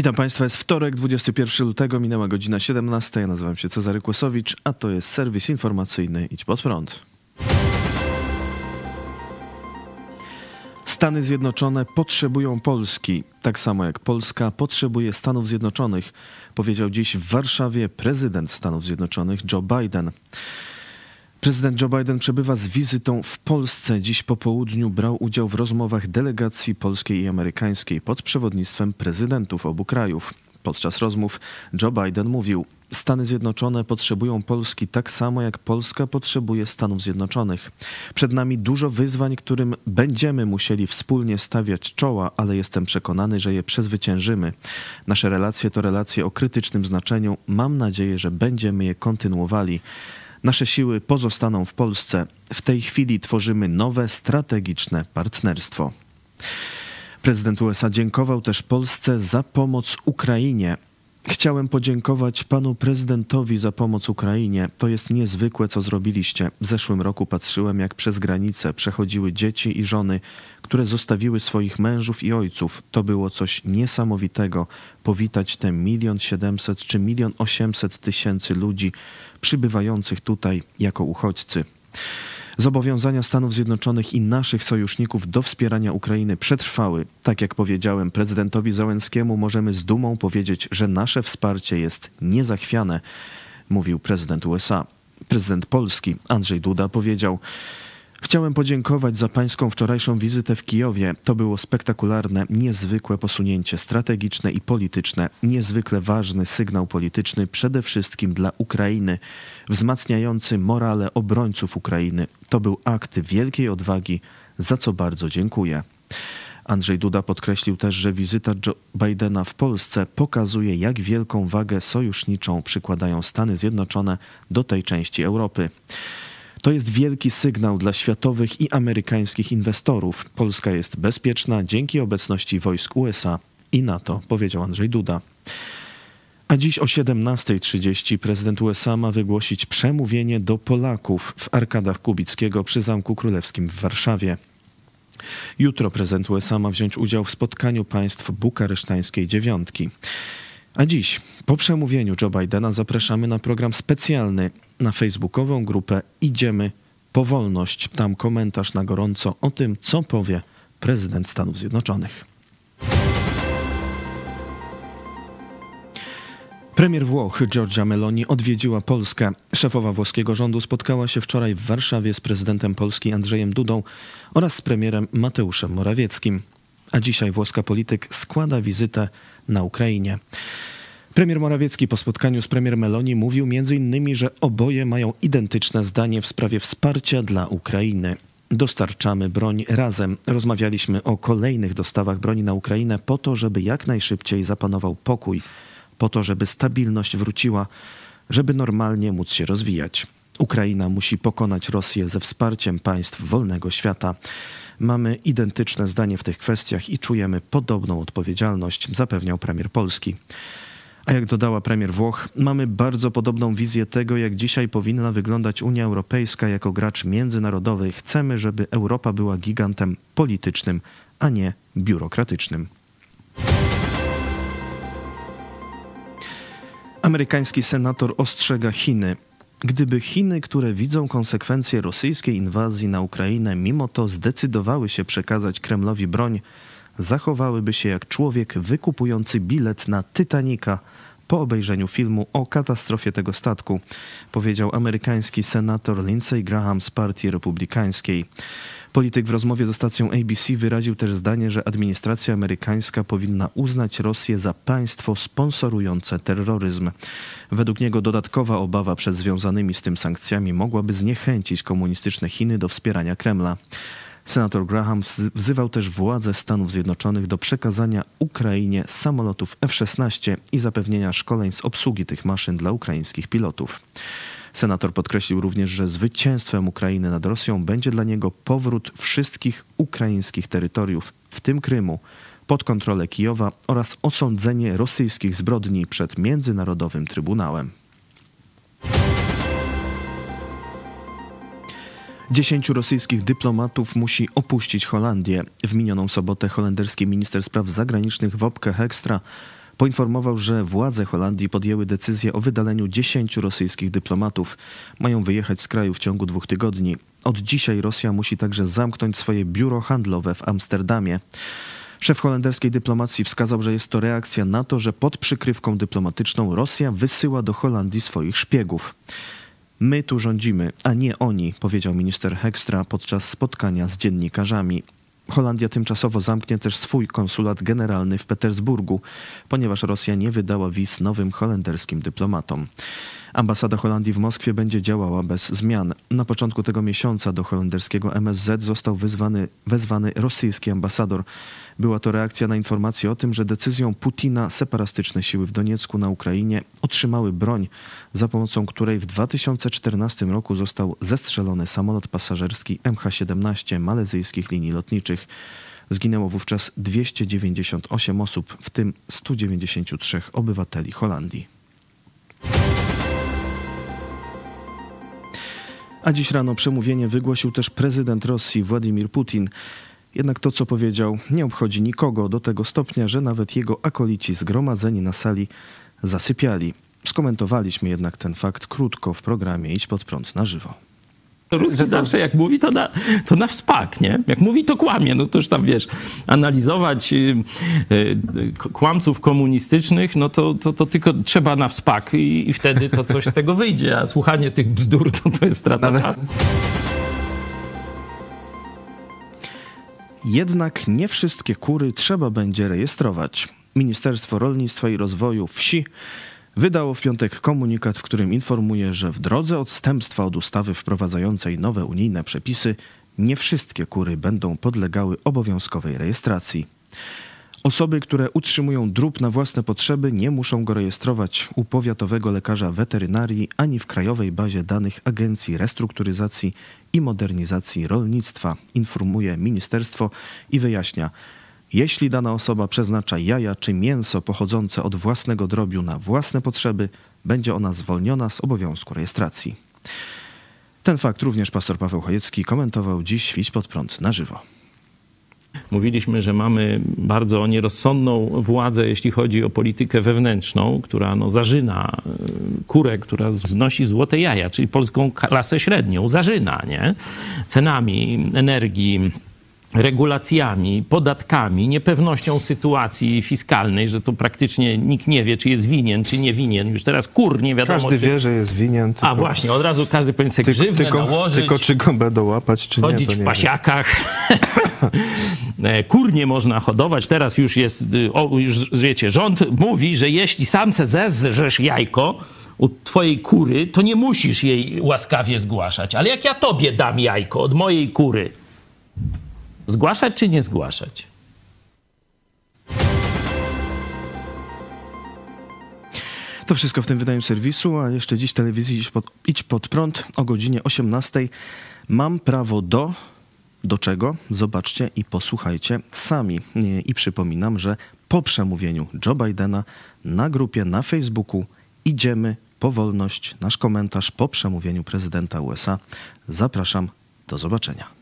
Witam Państwa, jest wtorek, 21 lutego, minęła godzina 17. Ja nazywam się Cezary Kłosowicz, a to jest serwis informacyjny Idź Pod Prąd. Stany Zjednoczone potrzebują Polski, tak samo jak Polska potrzebuje Stanów Zjednoczonych, powiedział dziś w Warszawie prezydent Stanów Zjednoczonych Joe Biden. Prezydent Joe Biden przebywa z wizytą w Polsce. Dziś po południu brał udział w rozmowach delegacji polskiej i amerykańskiej pod przewodnictwem prezydentów obu krajów. Podczas rozmów Joe Biden mówił: Stany Zjednoczone potrzebują Polski tak samo jak Polska potrzebuje Stanów Zjednoczonych. Przed nami dużo wyzwań, którym będziemy musieli wspólnie stawiać czoła, ale jestem przekonany, że je przezwyciężymy. Nasze relacje to relacje o krytycznym znaczeniu. Mam nadzieję, że będziemy je kontynuowali. Nasze siły pozostaną w Polsce. W tej chwili tworzymy nowe strategiczne partnerstwo. Prezydent USA dziękował też Polsce za pomoc Ukrainie. Chciałem podziękować panu prezydentowi za pomoc Ukrainie. To jest niezwykłe, co zrobiliście. W zeszłym roku patrzyłem, jak przez granicę przechodziły dzieci i żony, które zostawiły swoich mężów i ojców. To było coś niesamowitego. Powitać te milion siedemset czy milion osiemset tysięcy ludzi przybywających tutaj jako uchodźcy. Zobowiązania Stanów Zjednoczonych i naszych sojuszników do wspierania Ukrainy przetrwały. Tak jak powiedziałem prezydentowi Załęckiemu, możemy z dumą powiedzieć, że nasze wsparcie jest niezachwiane, mówił prezydent USA. Prezydent Polski Andrzej Duda powiedział: Chciałem podziękować za pańską wczorajszą wizytę w Kijowie. To było spektakularne, niezwykłe posunięcie strategiczne i polityczne, niezwykle ważny sygnał polityczny przede wszystkim dla Ukrainy, wzmacniający morale obrońców Ukrainy. To był akt wielkiej odwagi, za co bardzo dziękuję. Andrzej Duda podkreślił też, że wizyta Joe Bidena w Polsce pokazuje, jak wielką wagę sojuszniczą przykładają Stany Zjednoczone do tej części Europy. To jest wielki sygnał dla światowych i amerykańskich inwestorów. Polska jest bezpieczna dzięki obecności wojsk USA i NATO, powiedział Andrzej Duda. A dziś o 17.30 prezydent USA ma wygłosić przemówienie do Polaków w Arkadach Kubickiego przy Zamku Królewskim w Warszawie. Jutro prezydent USA ma wziąć udział w spotkaniu państw bukaresztańskiej dziewiątki. A dziś, po przemówieniu Joe Bidena, zapraszamy na program specjalny na facebookową grupę Idziemy po wolność. Tam komentarz na gorąco o tym, co powie prezydent Stanów Zjednoczonych. Premier Włoch Giorgia Meloni odwiedziła Polskę. Szefowa włoskiego rządu spotkała się wczoraj w Warszawie z prezydentem Polski Andrzejem Dudą oraz z premierem Mateuszem Morawieckim. A dzisiaj włoska polityk składa wizytę na Ukrainie. Premier Morawiecki po spotkaniu z premier Meloni mówił m.in., że oboje mają identyczne zdanie w sprawie wsparcia dla Ukrainy. Dostarczamy broń razem. Rozmawialiśmy o kolejnych dostawach broni na Ukrainę po to, żeby jak najszybciej zapanował pokój, po to, żeby stabilność wróciła, żeby normalnie móc się rozwijać. Ukraina musi pokonać Rosję ze wsparciem państw wolnego świata. Mamy identyczne zdanie w tych kwestiach i czujemy podobną odpowiedzialność, zapewniał premier Polski. A jak dodała premier Włoch, mamy bardzo podobną wizję tego, jak dzisiaj powinna wyglądać Unia Europejska jako gracz międzynarodowy. Chcemy, żeby Europa była gigantem politycznym, a nie biurokratycznym. Amerykański senator ostrzega Chiny. Gdyby Chiny, które widzą konsekwencje rosyjskiej inwazji na Ukrainę, mimo to zdecydowały się przekazać Kremlowi broń, zachowałyby się jak człowiek wykupujący bilet na Titanica po obejrzeniu filmu o katastrofie tego statku, powiedział amerykański senator Lindsey Graham z Partii Republikańskiej. Polityk w rozmowie ze stacją ABC wyraził też zdanie, że administracja amerykańska powinna uznać Rosję za państwo sponsorujące terroryzm. Według niego dodatkowa obawa przed związanymi z tym sankcjami mogłaby zniechęcić komunistyczne Chiny do wspierania Kremla. Senator Graham wzywał też władze Stanów Zjednoczonych do przekazania Ukrainie samolotów F-16 i zapewnienia szkoleń z obsługi tych maszyn dla ukraińskich pilotów. Senator podkreślił również, że zwycięstwem Ukrainy nad Rosją będzie dla niego powrót wszystkich ukraińskich terytoriów, w tym Krymu, pod kontrolę Kijowa oraz osądzenie rosyjskich zbrodni przed Międzynarodowym Trybunałem. Dziesięciu rosyjskich dyplomatów musi opuścić Holandię. W minioną sobotę holenderski minister spraw zagranicznych Wopke Hekstra poinformował, że władze Holandii podjęły decyzję o wydaleniu 10 rosyjskich dyplomatów. Mają wyjechać z kraju w ciągu dwóch tygodni. Od dzisiaj Rosja musi także zamknąć swoje biuro handlowe w Amsterdamie. Szef holenderskiej dyplomacji wskazał, że jest to reakcja na to, że pod przykrywką dyplomatyczną Rosja wysyła do Holandii swoich szpiegów. My tu rządzimy, a nie oni, powiedział minister Hekstra podczas spotkania z dziennikarzami. Holandia tymczasowo zamknie też swój konsulat generalny w Petersburgu, ponieważ Rosja nie wydała wiz nowym holenderskim dyplomatom. Ambasada Holandii w Moskwie będzie działała bez zmian. Na początku tego miesiąca do holenderskiego MSZ został wezwany, wezwany rosyjski ambasador. Była to reakcja na informację o tym, że decyzją Putina separatystyczne siły w Doniecku na Ukrainie otrzymały broń, za pomocą której w 2014 roku został zestrzelony samolot pasażerski MH17 malezyjskich linii lotniczych. Zginęło wówczas 298 osób, w tym 193 obywateli Holandii. A dziś rano przemówienie wygłosił też prezydent Rosji Władimir Putin. Jednak to, co powiedział, nie obchodzi nikogo do tego stopnia, że nawet jego akolici zgromadzeni na sali zasypiali. Skomentowaliśmy jednak ten fakt krótko w programie Idź pod prąd na żywo. Ruski to... zawsze jak mówi, to na, to na wspak, nie? Jak mówi, to kłamie. No to już tam, wiesz, analizować y, y, kłamców komunistycznych, no to, to, to tylko trzeba na wspak i, i, wtedy to coś z tego wyjdzie, a słuchanie tych bzdur to, to jest strata Ale... czasu. Jednak nie wszystkie kury trzeba będzie rejestrować. Ministerstwo Rolnictwa i Rozwoju Wsi wydało w piątek komunikat, w którym informuje, że w drodze odstępstwa od ustawy wprowadzającej nowe unijne przepisy nie wszystkie kury będą podlegały obowiązkowej rejestracji. Osoby, które utrzymują drób na własne potrzeby, nie muszą go rejestrować u powiatowego lekarza weterynarii ani w krajowej bazie danych Agencji Restrukturyzacji i Modernizacji Rolnictwa, informuje ministerstwo i wyjaśnia. Jeśli dana osoba przeznacza jaja czy mięso pochodzące od własnego drobiu na własne potrzeby, będzie ona zwolniona z obowiązku rejestracji. Ten fakt również pastor Paweł Chojecki komentował dziś w pod prąd na żywo. Mówiliśmy, że mamy bardzo nierozsądną władzę, jeśli chodzi o politykę wewnętrzną, która no, zażyna e, kurę, która znosi złote jaja, czyli polską klasę średnią, zażyna nie? cenami energii regulacjami, podatkami, niepewnością sytuacji fiskalnej, że to praktycznie nikt nie wie, czy jest winien, czy nie winien. Już teraz kur nie wiadomo. Każdy czy... wie, że jest winien. Tylko... A właśnie, od razu każdy powinien sobie tylko, grzywne tylko, nałożyć. Tylko czy go będą łapać, czy chodzić nie. Chodzić w pasiakach. E, kur nie można hodować. Teraz już jest, y, o, już wiecie, rząd mówi, że jeśli sam se zezrzesz jajko, u twojej kury, to nie musisz jej łaskawie zgłaszać. Ale jak ja tobie dam jajko od mojej kury, Zgłaszać czy nie zgłaszać? To wszystko w tym wydaniu serwisu, a jeszcze dziś w telewizji Idź pod, Idź pod prąd o godzinie 18. Mam prawo do... Do czego? Zobaczcie i posłuchajcie sami. I przypominam, że po przemówieniu Joe Bidena na grupie na Facebooku idziemy po wolność. Nasz komentarz po przemówieniu prezydenta USA. Zapraszam. Do zobaczenia.